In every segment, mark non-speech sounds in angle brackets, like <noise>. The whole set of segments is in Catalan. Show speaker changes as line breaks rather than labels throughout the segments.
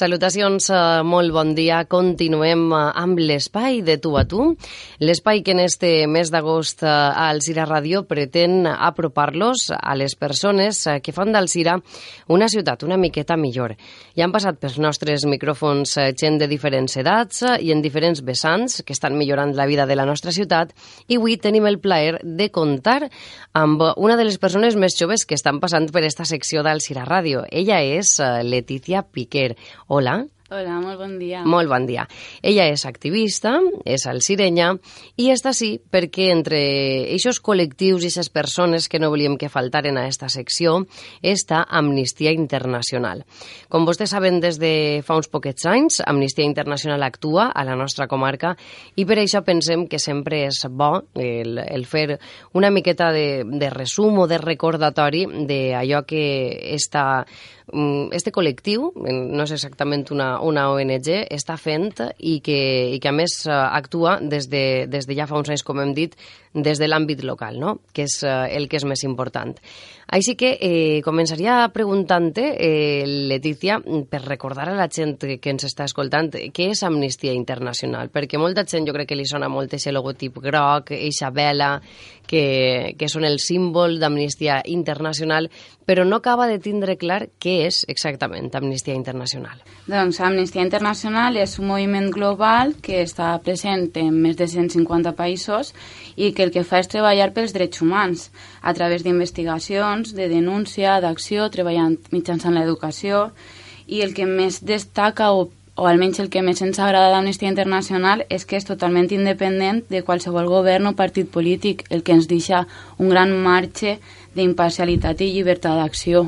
Salutacions, eh, molt bon dia. Continuem eh, amb l'espai de tu a tu. L'espai que en este mes d'agost eh, al Cira Ràdio pretén apropar-los a les persones eh, que fan del Cira una ciutat una miqueta millor. Ja han passat pels nostres micròfons eh, gent de diferents edats eh, i en diferents vessants que estan millorant la vida de la nostra ciutat i avui tenim el plaer de comptar amb una de les persones més joves que estan passant per esta secció del Cira Ràdio. Ella és eh, Letícia Piquer. Hola.
Hola, molt bon dia.
Molt bon dia. Ella és activista, és alcirenya i està sí perquè entre aquests col·lectius i aquestes persones que no volíem que faltaren a esta secció està Amnistia Internacional. Com vostès saben, des de fa uns poquets anys, Amnistia Internacional actua a la nostra comarca i per això pensem que sempre és bo el, el fer una miqueta de, de resum o de recordatori d'allò que està este col·lectiu, no és exactament una, una ONG, està fent i que, i que a més eh, actua des de, des de ja fa uns anys, com hem dit, des de l'àmbit local, no? que és eh, el que és més important. Així que eh, començaria preguntant-te, eh, Letícia, per recordar a la gent que ens està escoltant, què és Amnistia Internacional? Perquè molta gent jo crec que li sona molt aquest logotip groc, eixa vela, que, que són el símbol d'Amnistia Internacional, però no acaba de tindre clar què és exactament Amnistia Internacional.
Doncs Amnistia Internacional és un moviment global que està present en més de 150 països i que el que fa és treballar pels drets humans a través d'investigacions, de denúncia, d'acció, treballant mitjançant l'educació i el que més destaca o o almenys el que més ens agrada d'Amnistia Internacional és que és totalment independent de qualsevol govern o partit polític, el que ens deixa un gran marge d'imparcialitat i llibertat d'acció.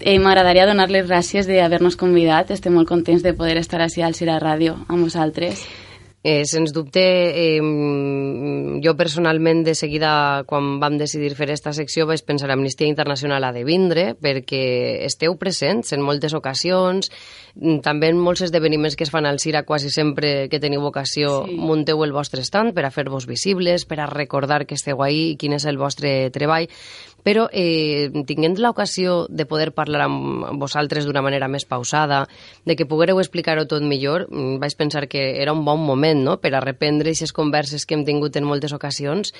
I m'agradaria donar les gràcies d'haver-nos convidat. Estem molt contents de poder estar així al Cira Ràdio amb vosaltres.
Eh, sens dubte, eh, jo personalment de seguida, quan vam decidir fer aquesta secció, vaig pensar Amnistia Internacional ha de vindre, perquè esteu presents en moltes ocasions, també en molts esdeveniments que es fan al CIRA, quasi sempre que teniu ocasió, sí. munteu el vostre stand per a fer-vos visibles, per a recordar que esteu ahí i quin és el vostre treball però eh, tinguent l'ocasió de poder parlar amb vosaltres d'una manera més pausada, de que poguereu explicar-ho tot millor, mm, vaig pensar que era un bon moment no? per a reprendre aquestes converses que hem tingut en moltes ocasions,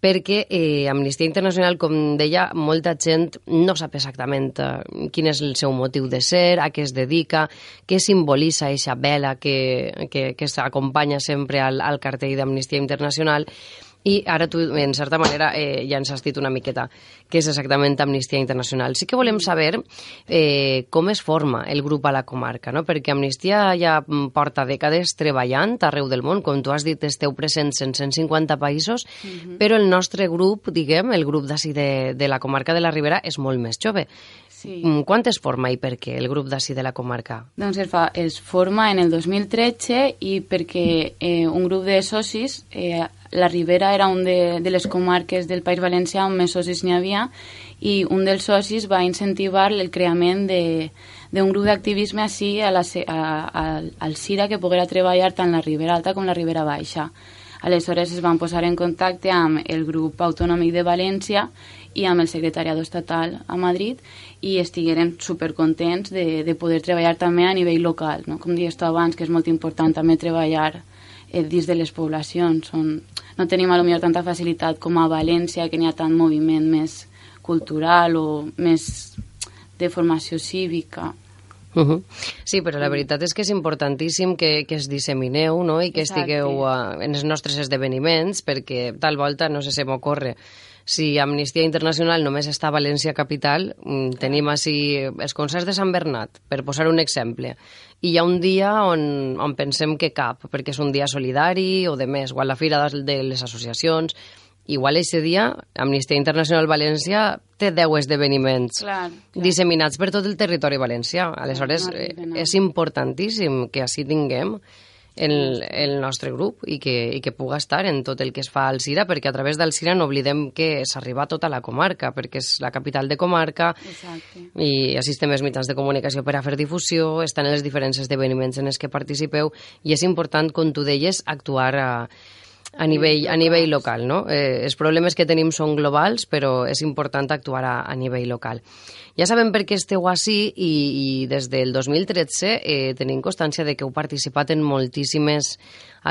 perquè eh, Amnistia Internacional, com deia, molta gent no sap exactament eh, quin és el seu motiu de ser, a què es dedica, què simbolitza aquesta vela que, que, que s'acompanya sempre al, al cartell d'Amnistia Internacional, i ara tu, en certa manera, eh, ja ens has dit una miqueta què és exactament Amnistia Internacional. Sí que volem saber eh, com es forma el grup a la comarca, no? perquè Amnistia ja porta dècades treballant arreu del món, com tu has dit, esteu presents en 150 països, uh mhm. -huh. però el nostre grup, diguem, el grup d'ací de, de la comarca de la Ribera és molt més jove. Sí. Mm, quan es forma i per què el grup d'ací de la comarca?
Doncs es, fa, es forma en el 2013 i perquè eh, un grup de socis eh, la Ribera era un de, de les comarques del País Valencià on més socis n'hi havia i un dels socis va incentivar el creament d'un grup d'activisme així a la, a, a, al CIRA que poguera treballar tant la Ribera Alta com la Ribera Baixa. Aleshores es van posar en contacte amb el grup autonòmic de València i amb el secretariat estatal a Madrid i estigueren supercontents de, de poder treballar també a nivell local. No? Com deies tu abans, que és molt important també treballar eh, dins de les poblacions, on no tenim a lo millor tanta facilitat com a València, que n'hi ha tant moviment més cultural o més de formació cívica.
Uh -huh. Sí, però la veritat és que és importantíssim que, que es dissemineu no? i que Exacte. estigueu uh, en els nostres esdeveniments perquè tal volta, no sé si m'ocorre, si Amnistia Internacional només està a València Capital, mm, tenim així els concerts de Sant Bernat, per posar un exemple, i hi ha un dia on, on pensem que cap, perquè és un dia solidari o de més, a la fira de les associacions, igual aquest dia Amnistia Internacional València té 10 esdeveniments
clar, clar.
disseminats per tot el territori valencià. Aleshores, no, no, no. és importantíssim que així tinguem el, el nostre grup i que, i que puga estar en tot el que es fa al Cira, perquè a través del Cira no oblidem que s'arriba a tota la comarca, perquè és la capital de comarca
Exacte.
i assistem als mitjans de comunicació per a fer difusió, estan en els diferents esdeveniments en els que participeu i és important, com tu deies, actuar a, a nivell, a nivell local. No? Eh, els problemes que tenim són globals, però és important actuar a, a nivell local. Ja sabem per què esteu així i, i des del 2013 eh, tenim constància de que heu participat en moltíssimes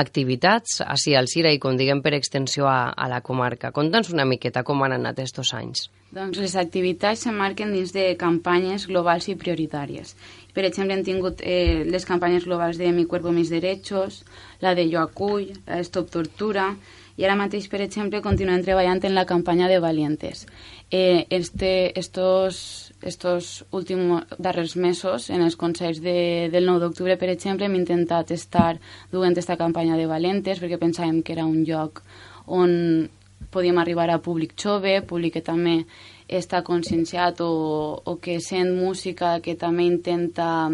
activitats així al Cira i, com diguem, per extensió a, a la comarca. Conta'ns una miqueta com han anat aquests anys.
Doncs les activitats s'emmarquen dins de campanyes globals i prioritàries. Per exemple, hem tingut eh, les campanyes globals de Mi cuerpo, mis derechos, la de Jo acull, Stop Tortura, i ara mateix, per exemple, continuem treballant en la campanya de Valientes. Eh, este, estos, estos últims darrers mesos, en els consells de, del 9 d'octubre, per exemple, hem intentat estar duent aquesta campanya de Valentes perquè pensàvem que era un lloc on podíem arribar a públic jove, públic que també està conscienciat o, o que sent música que també intenta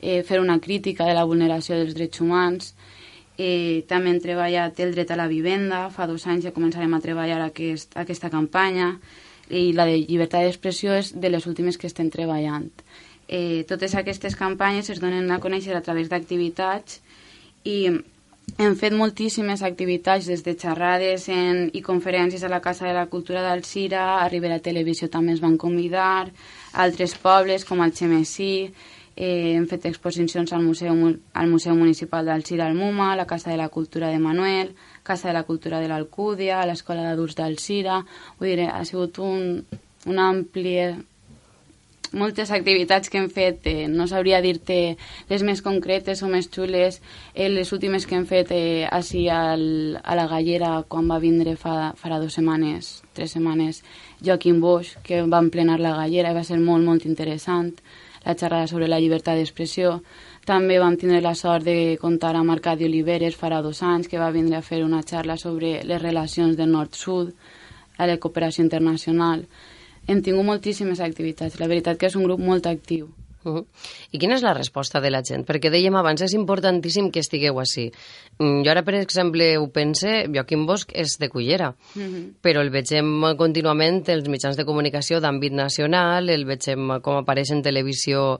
eh, fer una crítica de la vulneració dels drets humans Eh, també hem treballat el dret a la vivenda, fa dos anys ja començarem a treballar aquest, aquesta campanya i la de llibertat d'expressió és de les últimes que estem treballant. Eh, totes aquestes campanyes es donen a conèixer a través d'activitats i hem fet moltíssimes activitats, des de xerrades en, i conferències a la Casa de la Cultura d'Alcira, a Ribera Televisió també ens van convidar, altres pobles com al Xemesí, Eh, hem fet exposicions al Museu, al Museu Municipal d'Alcira al Muma, a la Casa de la Cultura de Manuel, Casa de la Cultura de l'Alcúdia, a l'Escola d'Adults d'Alcira... Vull dir, ha sigut un, un ampli... Moltes activitats que hem fet, eh, no sabria dir-te les més concretes o més xules, eh, les últimes que hem fet eh, així al, a la Gallera quan va vindre fa, farà dues setmanes, tres setmanes, Joaquim Bosch, que va emplenar la Gallera i va ser molt, molt interessant la xerrada sobre la llibertat d'expressió. També vam tindre la sort de comptar amb Arcadi Oliveres farà dos anys, que va vindre a fer una xarra sobre les relacions del nord-sud, a la cooperació internacional. Hem tingut moltíssimes activitats. La veritat que és un grup molt actiu.
Uh -huh. I quina és la resposta de la gent? Perquè dèiem abans, és importantíssim que estigueu així. Mm, jo ara, per exemple, ho pense, Joaquim Bosch és de Cullera, uh -huh. però el vegem contínuament els mitjans de comunicació d'àmbit nacional, el vegem com apareix en televisió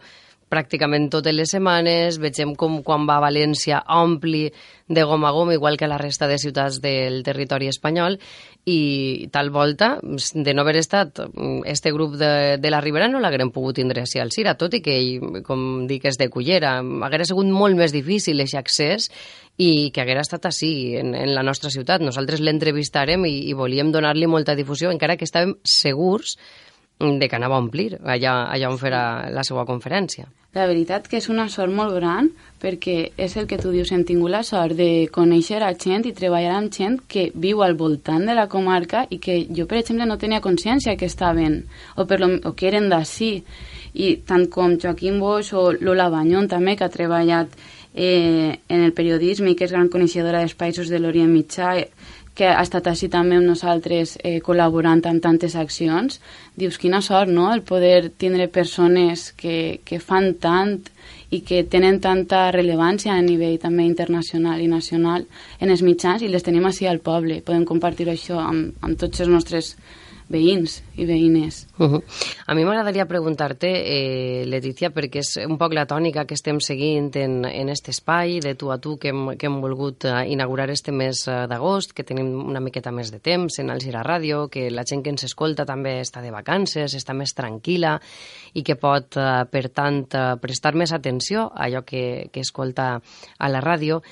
pràcticament totes les setmanes, vegem com quan va a València ompli de gom a gom, igual que la resta de ciutats del territori espanyol, i tal volta, de no haver estat este grup de, de la Ribera, no l'haguem pogut tindre així al Cira, tot i que com dic, és de Cullera. Haguera sigut molt més difícil aquest accés i que haguera estat així en, en la nostra ciutat. Nosaltres l'entrevistarem i, i volíem donar-li molta difusió, encara que estàvem segurs de que anava a omplir allà, allà on farà la seva conferència.
La veritat que és una sort molt gran perquè és el que tu dius, hem tingut la sort de conèixer a gent i treballar amb gent que viu al voltant de la comarca i que jo, per exemple, no tenia consciència que estaven o, per lo, o que eren d'ací. I tant com Joaquim Bosch o Lola Banyon també, que ha treballat eh, en el periodisme i que és gran coneixedora dels països de l'Orient Mitjà, que ha estat així també amb nosaltres eh, col·laborant amb tantes accions, dius quina sort, no?, el poder tindre persones que, que fan tant i que tenen tanta rellevància a nivell també internacional i nacional en els mitjans i les tenim així al poble. Podem compartir això amb, amb tots els nostres veïns i veïnes.
Uh -huh. A mi m'agradaria preguntar-te, eh, Leticia, perquè és un poc la tònica que estem seguint en, en aquest espai de tu a tu que hem, que hem volgut uh, inaugurar este mes uh, d'agost, que tenim una miqueta més de temps en Algira Ràdio, que la gent que ens escolta també està de vacances, està més tranquil·la i que pot, uh, per tant, prestar més atenció a allò que, que escolta a la ràdio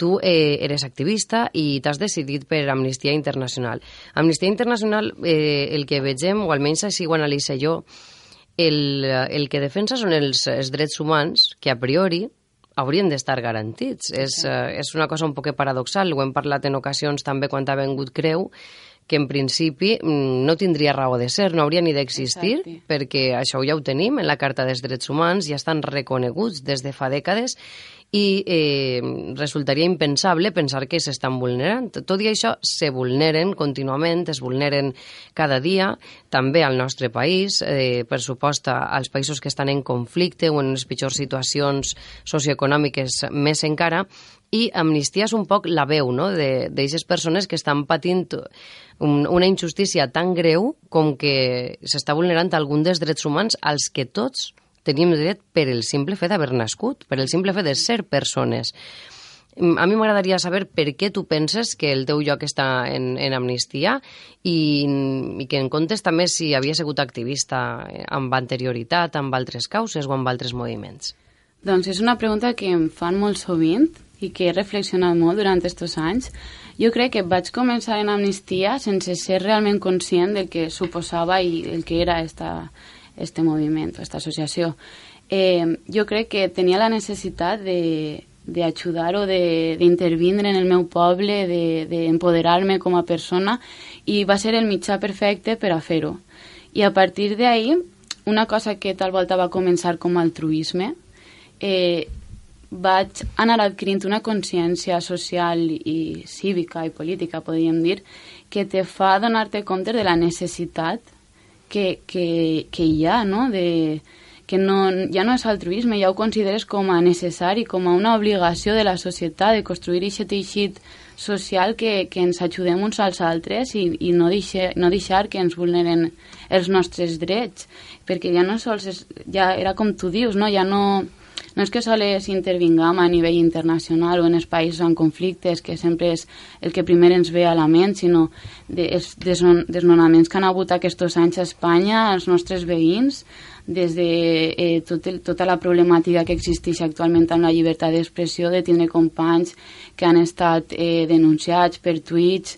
tu eh, eres activista i t'has decidit per Amnistia Internacional. Amnistia Internacional, eh, el que vegem, o almenys així ho analitza jo, el, el que defensa són els, els drets humans que a priori haurien d'estar garantits. Sí, és, eh, és una cosa un poc paradoxal, ho hem parlat en ocasions també quan ha vengut Creu, que en principi mm, no tindria raó de ser, no hauria ni d'existir, perquè això ja ho tenim en la Carta dels Drets Humans, ja estan reconeguts des de fa dècades i eh, resultaria impensable pensar que s'estan vulnerant. Tot i això, se vulneren contínuament, es vulneren cada dia, també al nostre país, eh, per suposta als països que estan en conflicte o en les pitjors situacions socioeconòmiques més encara, i Amnistia és un poc la veu no? d'aquestes persones que estan patint un, una injustícia tan greu com que s'està vulnerant algun dels drets humans als que tots tenim dret per el simple fet d'haver nascut, per el simple fet de ser persones. A mi m'agradaria saber per què tu penses que el teu lloc està en, en Amnistia i, i que en comptes també si havia sigut activista amb anterioritat, amb altres causes o amb altres moviments.
Doncs és una pregunta que em fan molt sovint i que he reflexionat molt durant aquests anys. Jo crec que vaig començar en Amnistia sense ser realment conscient del que suposava i el que era esta, este moviment, esta associació. Eh, jo crec que tenia la necessitat de, d'ajudar o d'intervindre en el meu poble, d'empoderar-me de, com a persona i va ser el mitjà perfecte per a fer-ho. I a partir d'ahir, una cosa que tal volta va començar com a altruisme, eh, vaig anar adquirint una consciència social i cívica i política, podríem dir, que te fa donar-te compte de la necessitat que, que, que hi ha, no?, de, que no, ja no és altruisme, ja ho consideres com a necessari, com a una obligació de la societat de construir aquest teixit social que, que ens ajudem uns als altres i, i no, deixar, no deixar que ens vulneren els nostres drets, perquè ja no sols és, ja era com tu dius, no? ja no, no és que sols intervingam a nivell internacional o en els països en conflictes, que sempre és el que primer ens ve a la ment, sinó de, els desnonaments que han hagut aquests anys a Espanya, als nostres veïns, des de eh, tot el, tota la problemàtica que existeix actualment amb la llibertat d'expressió, de tindre companys que han estat eh, denunciats per tuits,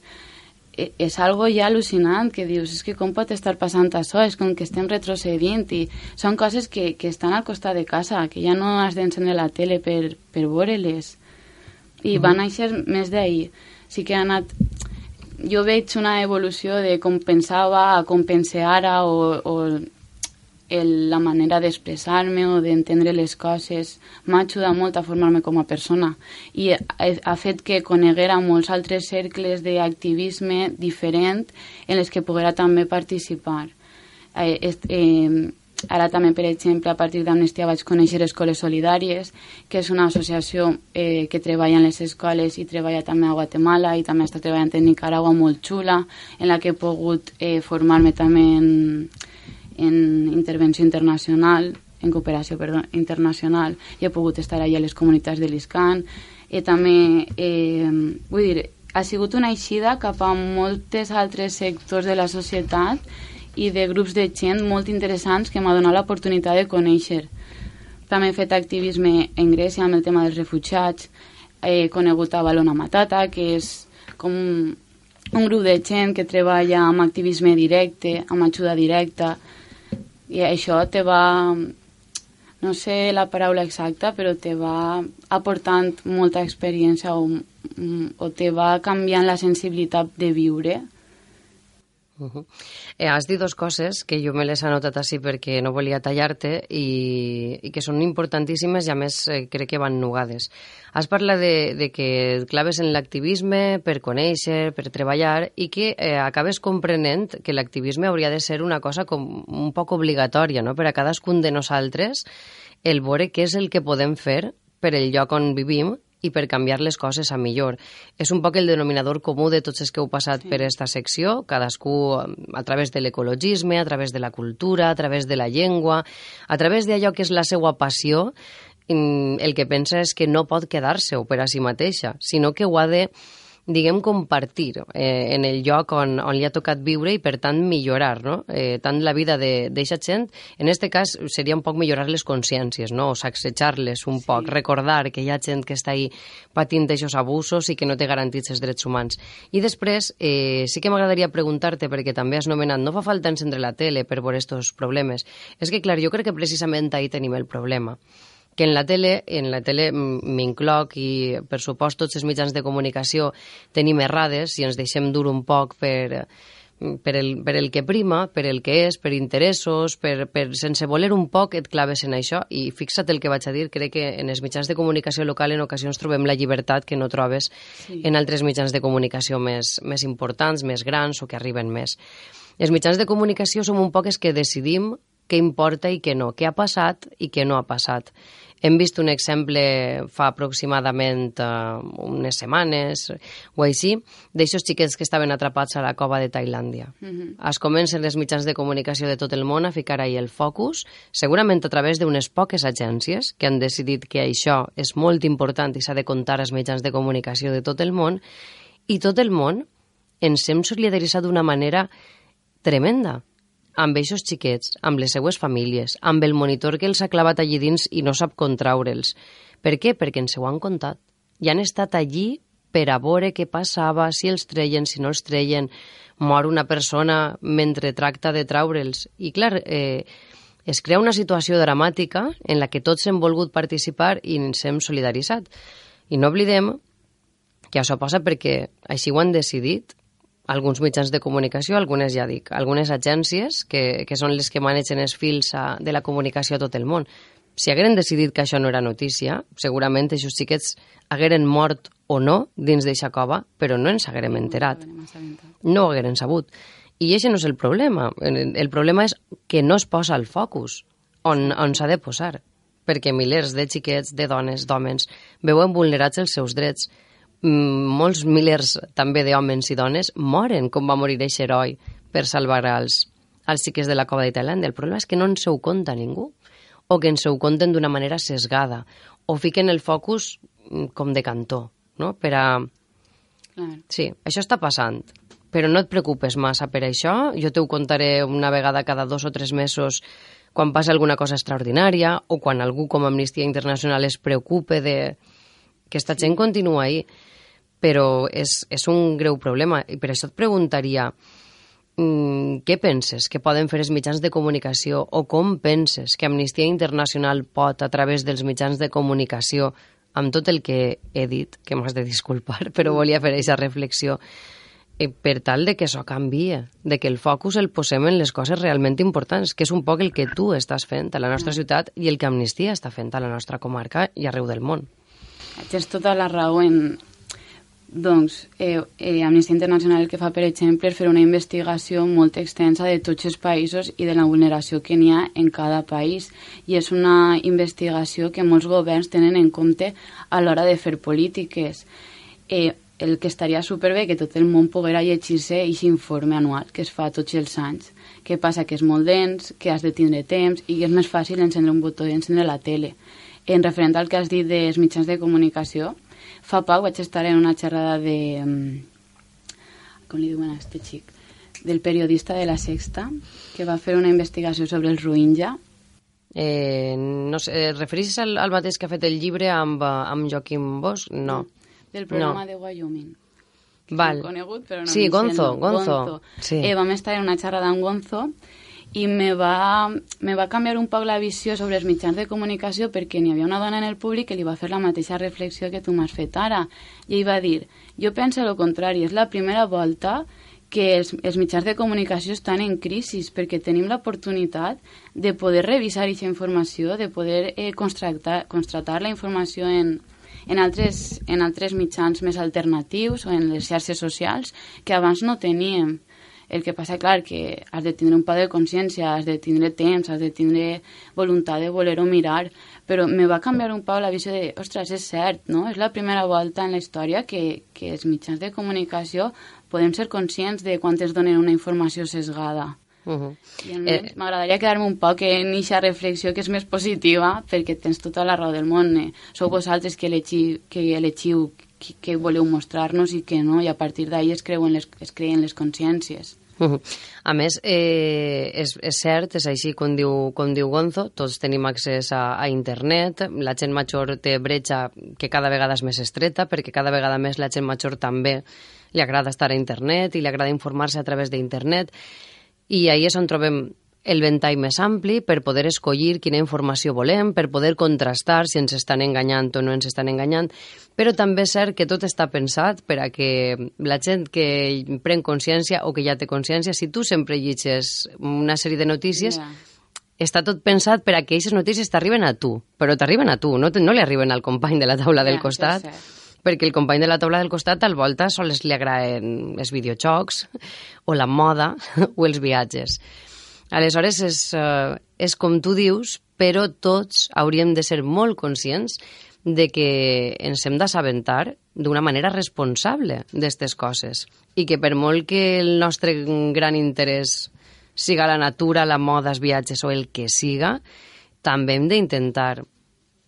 és algo ja al·lucinant que dius, és que com pot estar passant això, és com que estem retrocedint i són coses que, que estan al costat de casa, que ja no has d'encendre la tele per, per veure-les. I -huh. van néixer més d'ahir. Sí que ha anat jo veig una evolució de com pensava a com pense ara o, o el, la manera d'expressar-me o d'entendre les coses m'ha ajudat molt a formar-me com a persona i ha, fet que coneguera molts altres cercles d'activisme diferent en les que poguera també participar. Eh, eh, ara també, per exemple, a partir d'Amnistia vaig conèixer Escoles Solidàries, que és una associació eh, que treballa en les escoles i treballa també a Guatemala i també està treballant en Nicaragua molt xula, en la que he pogut eh, formar-me també en, en intervenció internacional, en cooperació perdó, internacional, i he pogut estar allà a les comunitats de l'ISCAN, i també, eh, vull dir, ha sigut una eixida cap a moltes altres sectors de la societat i de grups de gent molt interessants que m'ha donat l'oportunitat de conèixer. També he fet activisme en Grècia amb el tema dels refugiats, he conegut a Balona Matata, que és com un grup de gent que treballa amb activisme directe, amb ajuda directa, i això te va no sé la paraula exacta, però te va aportant molta experiència o, o te va canviant la sensibilitat de viure.
Uh -huh. eh, has dit dues coses que jo me les he anotat així perquè no volia tallar-te i, i que són importantíssimes i a més eh, crec que van nugades. Has parlat de, de que claves en l'activisme per conèixer, per treballar i que eh, acabes comprenent que l'activisme hauria de ser una cosa com un poc obligatòria no? per a cadascun de nosaltres el veure què és el que podem fer per el lloc on vivim i per canviar les coses a millor. És un poc el denominador comú de tots els que heu passat sí. per aquesta secció, cadascú a través de l'ecologisme, a través de la cultura, a través de la llengua, a través d'allò que és la seva passió el que pensa és que no pot quedar-se-ho per a si mateixa, sinó que ho ha de diguem, compartir eh, en el lloc on, on li ha tocat viure i, per tant, millorar, no? Eh, tant la vida d'aquesta gent, en aquest cas seria un poc millorar les consciències, no? O sacsejar-les un sí. poc, recordar que hi ha gent que està ahí patint aquests abusos i que no té garantits els drets humans. I després, eh, sí que m'agradaria preguntar-te, perquè també has nomenat, no fa falta encendre la tele per veure aquests problemes. És que, clar, jo crec que precisament ahí tenim el problema que en la tele, en la tele m'incloc i, per supost, tots els mitjans de comunicació tenim errades i ens deixem dur un poc per, per el, per el que prima, per el que és, per interessos, per, per sense voler un poc et claves en això i fixa't el que vaig a dir, crec que en els mitjans de comunicació local en ocasions trobem la llibertat que no trobes sí. en altres mitjans de comunicació més, més importants, més grans o que arriben més. Els mitjans de comunicació som un poc els que decidim què importa i què no, què ha passat i què no ha passat. Hem vist un exemple fa aproximadament uh, unes setmanes o així, d'aixòs xiquets que estaven atrapats a la cova de Tailàndia. Mm -hmm. Es comencen els mitjans de comunicació de tot el món a ficar ahir el focus, segurament a través d'unes poques agències que han decidit que això és molt important i s'ha de contar als mitjans de comunicació de tot el món, i tot el món ens hem solidaritzat d'una manera tremenda amb eixos xiquets, amb les seues famílies, amb el monitor que els ha clavat allí dins i no sap contraure'ls. Per què? Perquè ens ho han contat. I han estat allí per a veure què passava, si els treien, si no els treien, mor una persona mentre tracta de traure'ls. I, clar, eh, es crea una situació dramàtica en la que tots hem volgut participar i ens hem solidaritzat. I no oblidem que això passa perquè així ho han decidit alguns mitjans de comunicació, algunes, ja dic, algunes agències que, que són les que manegen els fils a, de la comunicació a tot el món. Si hagueren decidit que això no era notícia, segurament aquests xiquets hagueren mort o no dins d'eixa cova, però no ens haguerem enterat. No ho hagueren sabut. I això no és el problema. El problema és que no es posa el focus on, on s'ha de posar, perquè milers de xiquets, de dones, d'homes, veuen vulnerats els seus drets, molts milers també d'homes i dones moren com va morir aquest heroi per salvar els, els xiques de la cova de Tailàndia. El problema és que no ens ho conta ningú o que ens ho conten d'una manera sesgada o fiquen el focus mm, com de cantó, no? Per a... Sí, això està passant, però no et preocupes massa per això. Jo t'ho contaré una vegada cada dos o tres mesos quan passa alguna cosa extraordinària o quan algú com Amnistia Internacional es preocupe de que esta gent continua ahí però és, és un greu problema. I per això et preguntaria, mm, què penses que poden fer els mitjans de comunicació o com penses que Amnistia Internacional pot, a través dels mitjans de comunicació, amb tot el que he dit, que m'has de disculpar, <laughs> però volia fer aquesta reflexió, eh, per tal de que això canvia, de que el focus el posem en les coses realment importants, que és un poc el que tu estàs fent a la nostra ciutat i el que Amnistia està fent a la nostra comarca i arreu del món.
Tens tota la raó en, doncs eh, eh, Amnistia Internacional el que fa, per exemple, és fer una investigació molt extensa de tots els països i de la vulneració que n'hi ha en cada país. I és una investigació que molts governs tenen en compte a l'hora de fer polítiques. Eh, el que estaria superbé que tot el món poguera llegir-se aquest informe anual que es fa tots els anys. Què passa? Que és molt dens, que has de tindre temps i que és més fàcil encendre un botó i encendre la tele. En referent al que has dit dels mitjans de comunicació, Fa poc vaig estar en una xerrada de... Com li diuen a este xic? Del periodista de La Sexta, que va fer una investigació sobre el Rohingya.
Eh, no sé, eh, al, al mateix que ha fet el llibre amb, amb Joaquim Bosch? No.
Del programa no. de Wyoming.
Val.
Conegut, però no
sí, Gonzo, Gonzo.
Gonzo. Sí. Eh, vam estar en una xerrada amb Gonzo i me va, me va canviar un poc la visió sobre els mitjans de comunicació perquè n'hi havia una dona en el públic que li va fer la mateixa reflexió que tu m'has fet ara. I ell va dir, jo penso el contrari, és la primera volta que els, els mitjans de comunicació estan en crisi perquè tenim l'oportunitat de poder revisar aquesta informació, de poder eh, constatar, la informació en, en altres, en altres mitjans més alternatius o en les xarxes socials que abans no teníem. El que passa, clar, que has de tindre un pas de consciència, has de tindre temps, has de tindre voluntat de voler-ho mirar, però me va canviar un poc la visió de, ostres, és cert, no? És la primera volta en la història que, que els mitjans de comunicació podem ser conscients de quan ens donen una informació sesgada. Uh -huh. I eh... m'agradaria quedar-me un poc en aquesta reflexió que és més positiva perquè tens tota la raó del món. Eh? Sou vosaltres que elegiu, que elegiu que, que voleu mostrar-nos i que no, i a partir d'ahir es, creuen les, es creen les consciències. <laughs>
A més, eh, és, és cert, és així com diu, com diu Gonzo, tots tenim accés a, a internet, la gent major té bretxa que cada vegada és més estreta, perquè cada vegada més la gent major també li agrada estar a internet i li agrada informar-se a través d'internet, i ahir és on trobem el ventall més ampli per poder escollir quina informació volem, per poder contrastar si ens estan enganyant o no ens estan enganyant, però també és cert que tot està pensat per a que la gent que pren consciència o que ja té consciència, si tu sempre llegis una sèrie de notícies, yeah. està tot pensat per a que aquestes notícies t'arriben a tu, però t'arriben a tu, no, no li arriben al company de la taula yeah, del costat perquè el company de la taula del costat al volta sols li agraden els videojocs o la moda <laughs> o els viatges. Aleshores, és, uh, és com tu dius, però tots hauríem de ser molt conscients de que ens hem d'assabentar d'una manera responsable d'aquestes coses i que per molt que el nostre gran interès siga la natura, la moda, els viatges o el que siga, també hem d'intentar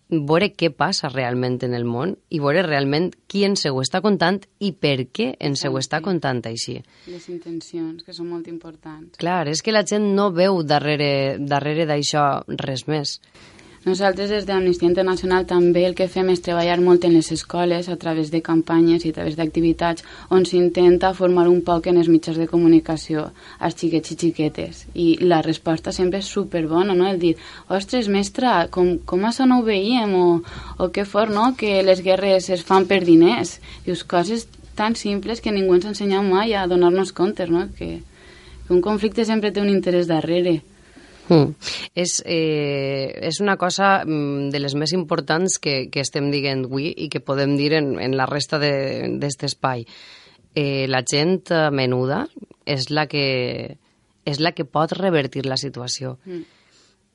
veure què passa realment en el món i veure realment qui ens ho està contant i per què ens ho està contant així.
Les intencions, que són molt importants.
Clar, és que la gent no veu darrere, darrere d'això res més.
Nosaltres des d'Amnistia Internacional també el que fem és treballar molt en les escoles a través de campanyes i a través d'activitats on s'intenta formar un poc en els mitjans de comunicació als xiquets i xiquetes. I la resposta sempre és superbona, no? El dir, ostres, mestra, com, com això no ho veiem? O, o què fort, no?, que les guerres es fan per diners. Dius, coses tan simples que ningú ens ha ensenyat mai a donar-nos comptes, no?, que, que un conflicte sempre té un interès darrere.
Mm. És, eh, és una cosa mm, de les més importants que, que estem dient avui i que podem dir en, en la resta d'aquest espai. Eh, la gent menuda és la que, és la que pot revertir la situació. Mm.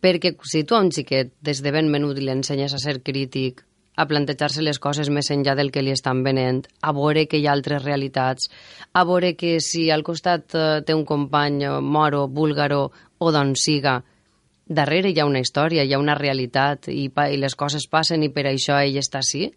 Perquè si tu a un xiquet des de ben menut li ensenyes a ser crític, a plantejar-se les coses més enllà del que li estan venent, a veure que hi ha altres realitats, a veure que si al costat eh, té un company moro, búlgaro o d'on siga, darrere hi ha una història, hi ha una realitat i, i les coses passen i per això ell està així,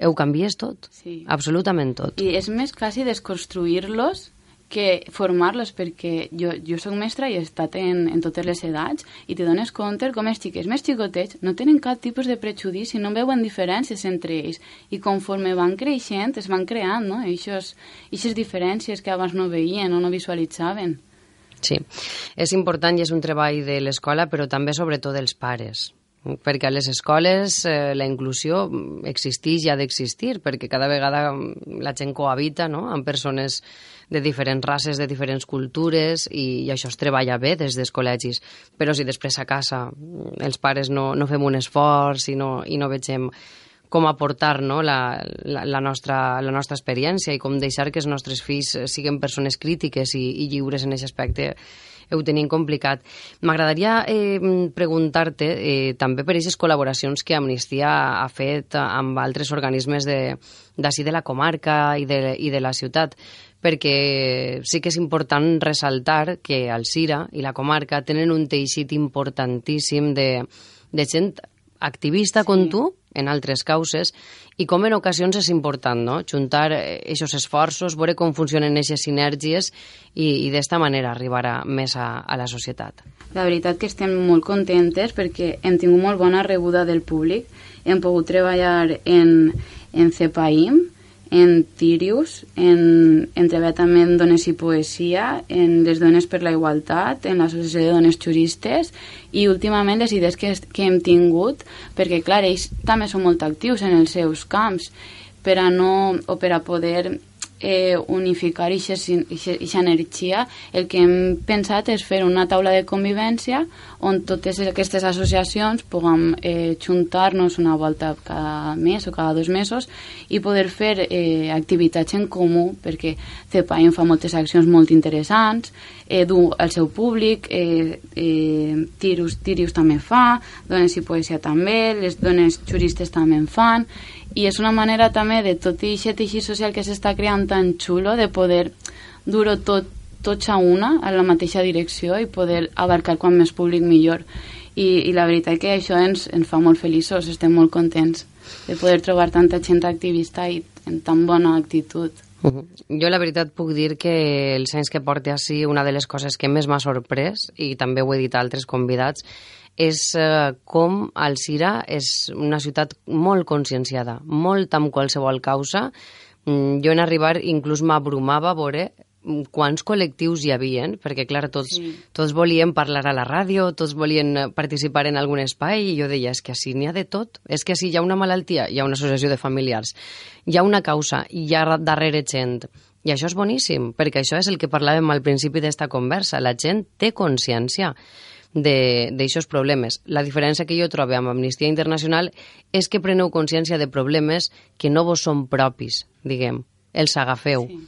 ho canvies tot, sí. absolutament tot.
I és més quasi desconstruir-los que formar-los, perquè jo, jo sóc mestra i he estat en, en totes les edats i te dones compte com els xiquets més xicotets no tenen cap tipus de prejudici, no veuen diferències entre ells i conforme van creixent es van creant no? aquestes diferències que abans no veien o no visualitzaven.
Sí, és important i és un treball de l'escola, però també sobretot dels pares perquè a les escoles eh, la inclusió existeix i ha d'existir, perquè cada vegada la gent cohabita no? amb persones de diferents races, de diferents cultures, i, i això es treballa bé des dels col·legis. Però si després a casa els pares no, no fem un esforç i no, i no vegem com aportar no, la, la, la, nostra, la nostra experiència i com deixar que els nostres fills siguin persones crítiques i, i lliures en aquest aspecte ho tenim complicat. M'agradaria eh, preguntar-te eh, també per aquestes col·laboracions que Amnistia ha fet amb altres organismes d'ací de, de la comarca i de, i de la ciutat perquè sí que és important ressaltar que el Cira i la comarca tenen un teixit importantíssim de, de gent activista sí. com tu en altres causes i com en ocasions és important no? juntar aquests esforços, veure com funcionen aquestes sinergies i, i d'esta manera arribar a, més a, a la societat.
La veritat que estem molt contentes perquè hem tingut molt bona rebuda del públic, hem pogut treballar en, en CEPAIM, en Tirius, en, en treballar també en Dones i Poesia, en les Dones per la Igualtat, en l'Associació de Dones Juristes i últimament les idees que, que hem tingut, perquè clar, ells també són molt actius en els seus camps per a no, o per a poder eh, unificar aquesta energia, el que hem pensat és fer una taula de convivència on totes aquestes associacions puguem eh, juntar-nos una volta cada mes o cada dos mesos i poder fer eh, activitats en comú, perquè CEPAIM fa moltes accions molt interessants, eh, du el seu públic, eh, eh, Tirius, Tirius també fa, Dones i Poesia també, les dones juristes també en fan, i és una manera també de tot i aquest teixit social que s'està creant tan xulo de poder dur-ho tot, tots a una, a la mateixa direcció i poder abarcar quan més públic millor. I, i la veritat que això ens, ens fa molt feliços, estem molt contents de poder trobar tanta gent activista i en tan bona actitud.
Uh -huh. Jo la veritat puc dir que els anys que porte així una de les coses que més m'ha sorprès i també ho he dit a altres convidats és eh, com Alcira és una ciutat molt conscienciada, molt amb qualsevol causa. Mm, jo en arribar inclús m'abrumava veure mm, quants col·lectius hi havien, perquè clar, tots, sí. tots volien parlar a la ràdio, tots volien eh, participar en algun espai, i jo deia, és que així n'hi ha de tot, és que així hi ha una malaltia, hi ha una associació de familiars, hi ha una causa, hi ha darrere gent, i això és boníssim, perquè això és el que parlàvem al principi d'esta conversa, la gent té consciència d'aixòs problemes. La diferència que jo trobo amb Amnistia Internacional és que preneu consciència de problemes que no vos són propis, diguem, els agafeu. Sí.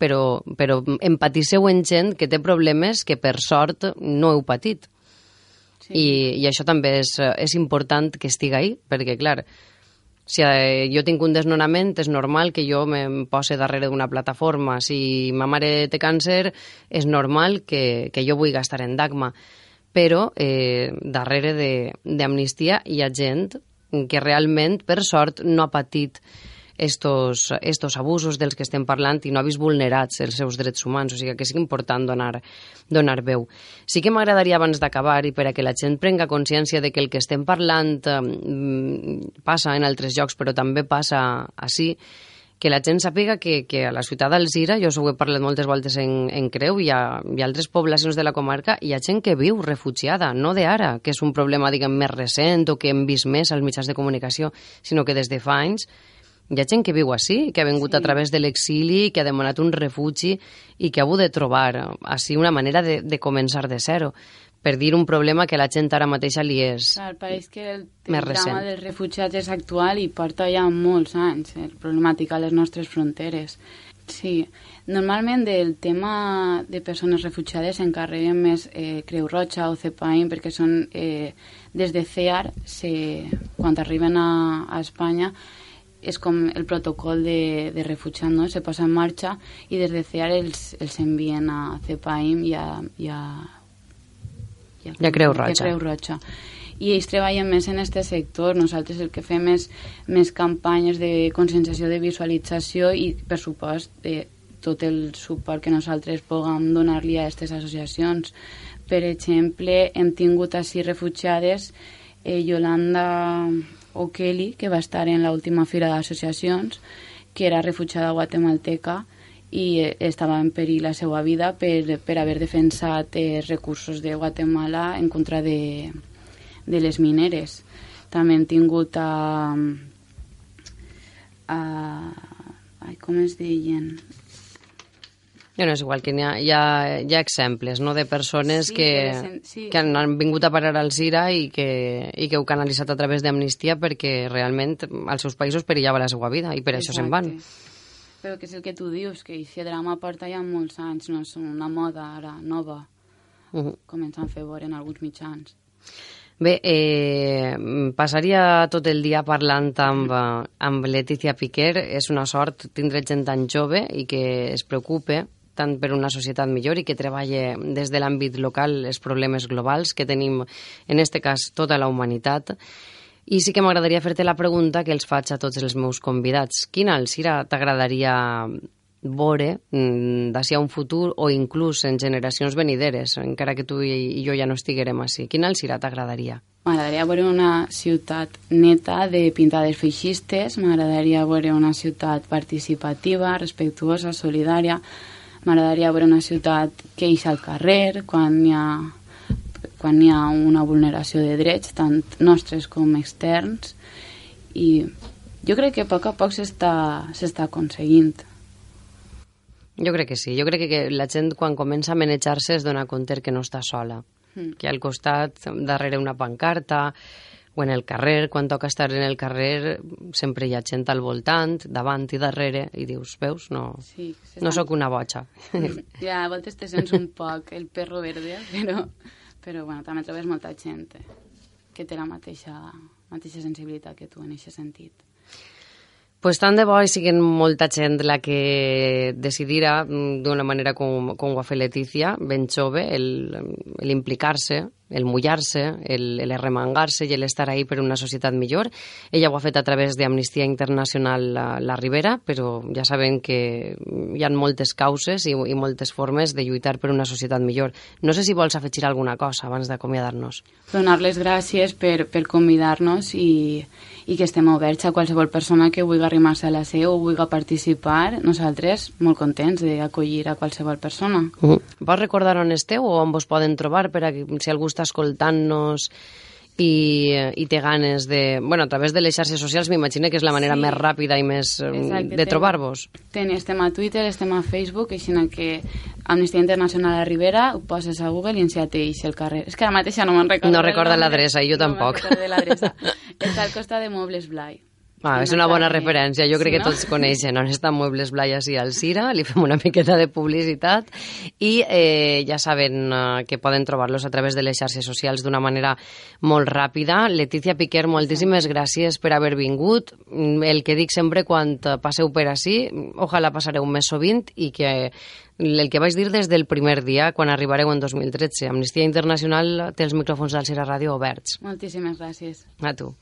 però, però empatisseu en gent que té problemes que per sort no heu patit. Sí. I, I això també és, és important que estigui ahí, perquè, clar, si eh, jo tinc un desnonament, és normal que jo em posi darrere d'una plataforma. Si ma mare té càncer, és normal que, que jo vull gastar en Dagma. Però eh, darrere d'Amnistia hi ha gent que realment, per sort, no ha patit estos, estos abusos dels que estem parlant i no ha vist vulnerats els seus drets humans, o sigui que és important donar, donar veu. Sí que m'agradaria abans d'acabar i per a que la gent prenga consciència de que el que estem parlant eh, passa en altres llocs però també passa així, que la gent sàpiga que, que a la ciutat d'Alzira, jo ho he parlat moltes voltes en, en Creu, i a, i a altres poblacions de la comarca, hi ha gent que viu refugiada, no de ara, que és un problema, diguem, més recent o que hem vist més als mitjans de comunicació, sinó que des de fa anys hi ha gent que viu així, que ha vingut sí. a través de l'exili, que ha demanat un refugi i que ha hagut de trobar així una manera de, de començar de zero per dir un problema que la gent ara mateixa li és
Clar, pareix que el, el drama dels refugiats és actual i porta ja molts anys, el problemàtica a les nostres fronteres. Sí, normalment del tema de persones refugiades s'encarreguen més eh, Creu Roja o CEPAIM perquè són eh, des de CEAR, se, quan arriben a, a Espanya, és com el protocol de, de refugiat, no? se posa en marxa i des de CEAR els, els envien a CEPAIM i a, i a,
i a, I a Creu Roja.
Creu Roja. I ells treballen més en aquest sector. Nosaltres el que fem és més campanyes de conscienciació, de visualització i, per supost, de tot el suport que nosaltres puguem donar-li a aquestes associacions. Per exemple, hem tingut així refugiades eh, Yolanda O'Kelly, que va estar en l'última fira d'associacions, que era refugiada guatemalteca i estava en perill la seva vida per, per haver defensat eh, recursos de Guatemala en contra de, de les mineres. També hem tingut a... a ai, com es deien?
no, és igual, que hi ha, hi ha, hi ha exemples no? de persones sí, que, sí. que han, vingut a parar al Zira i que, i que heu canalitzat a través d'Amnistia perquè realment als seus països perillava la seva vida i per Exacte. això se'n van.
Però que és el que tu dius, que aquest drama porta ja molts anys, no és una moda ara nova, uh -huh. començant a fer veure en alguns mitjans.
Bé, eh, passaria tot el dia parlant amb, amb Letícia Piquer. És una sort tindre gent tan jove i que es preocupe tant per una societat millor i que treballe des de l'àmbit local els problemes globals que tenim, en aquest cas, tota la humanitat. I sí que m'agradaria fer-te la pregunta que els faig a tots els meus convidats. Quina, Alcira, t'agradaria veure mm, d'ací a un futur o inclús en generacions venideres, encara que tu i jo ja no estiguerem així? Quina Alcira t'agradaria?
M'agradaria veure una ciutat neta de pintades feixistes, m'agradaria veure una ciutat participativa, respectuosa, solidària, M'agradaria veure una ciutat que eix al carrer quan hi ha quan hi ha una vulneració de drets, tant nostres com externs, i jo crec que a poc a poc s'està aconseguint.
Jo crec que sí. Jo crec que la gent quan comença a manejar-se es dona compte que no està sola. Mm. Que al costat, darrere una pancarta, o en el carrer, quan toca estar en el carrer, sempre hi ha gent al voltant, davant i darrere, i dius, veus, no, sí, no sóc una boja.
Ja, a voltes te sents un poc el perro verde, però, però bueno, també trobes molta gent que té la mateixa, mateixa sensibilitat que tu en aquest sentit
pues tant de bo hi siguin molta gent la que decidirà mm, d'una manera com, com ho ha fet Letícia, ben jove, l'implicar-se, el mullar-se, el, el remangar-se i l'estar ahí per una societat millor. Ella ho ha fet a través d'Amnistia Internacional la, la Ribera, però ja saben que hi ha moltes causes i, i moltes formes de lluitar per una societat millor. No sé si vols afegir alguna cosa abans d'acomiadar-nos.
Donar les gràcies per, per convidar-nos i, i que estem oberts a qualsevol persona que vulgui arrimar-se a la seu o vulgui participar. Nosaltres molt contents d'acollir a qualsevol persona.
Uh -huh. Vols recordar on esteu o on vos poden trobar per a que, si algú està escoltant-nos i, i té ganes de... Bueno, a través de les xarxes socials m'imagino que és la manera sí. més ràpida i més eh, Exacte, de trobar-vos.
Estem a Twitter, estem a Facebook, així que Amnistia Internacional a Ribera ho poses a Google i ens ja t'eix el carrer. És que ara mateix ja no me'n recordo.
No recorda l'adreça, i jo no tampoc.
No l'adreça. <laughs> Està al costat de Mobles Blai.
Ah, és una bona referència, jo crec sí, no? que tots coneixen on està Muebles Blaias i Alcira, li fem una miqueta de publicitat i eh, ja saben eh, que poden trobar-los a través de les xarxes socials d'una manera molt ràpida. Letícia Piquer, moltíssimes gràcies per haver vingut. El que dic sempre quan passeu per ací, ojalà passareu més sovint i que el que vaig dir des del primer dia, quan arribareu en 2013. Amnistia Internacional té els micròfons d'Alcira Ràdio oberts.
Moltíssimes gràcies.
A tu.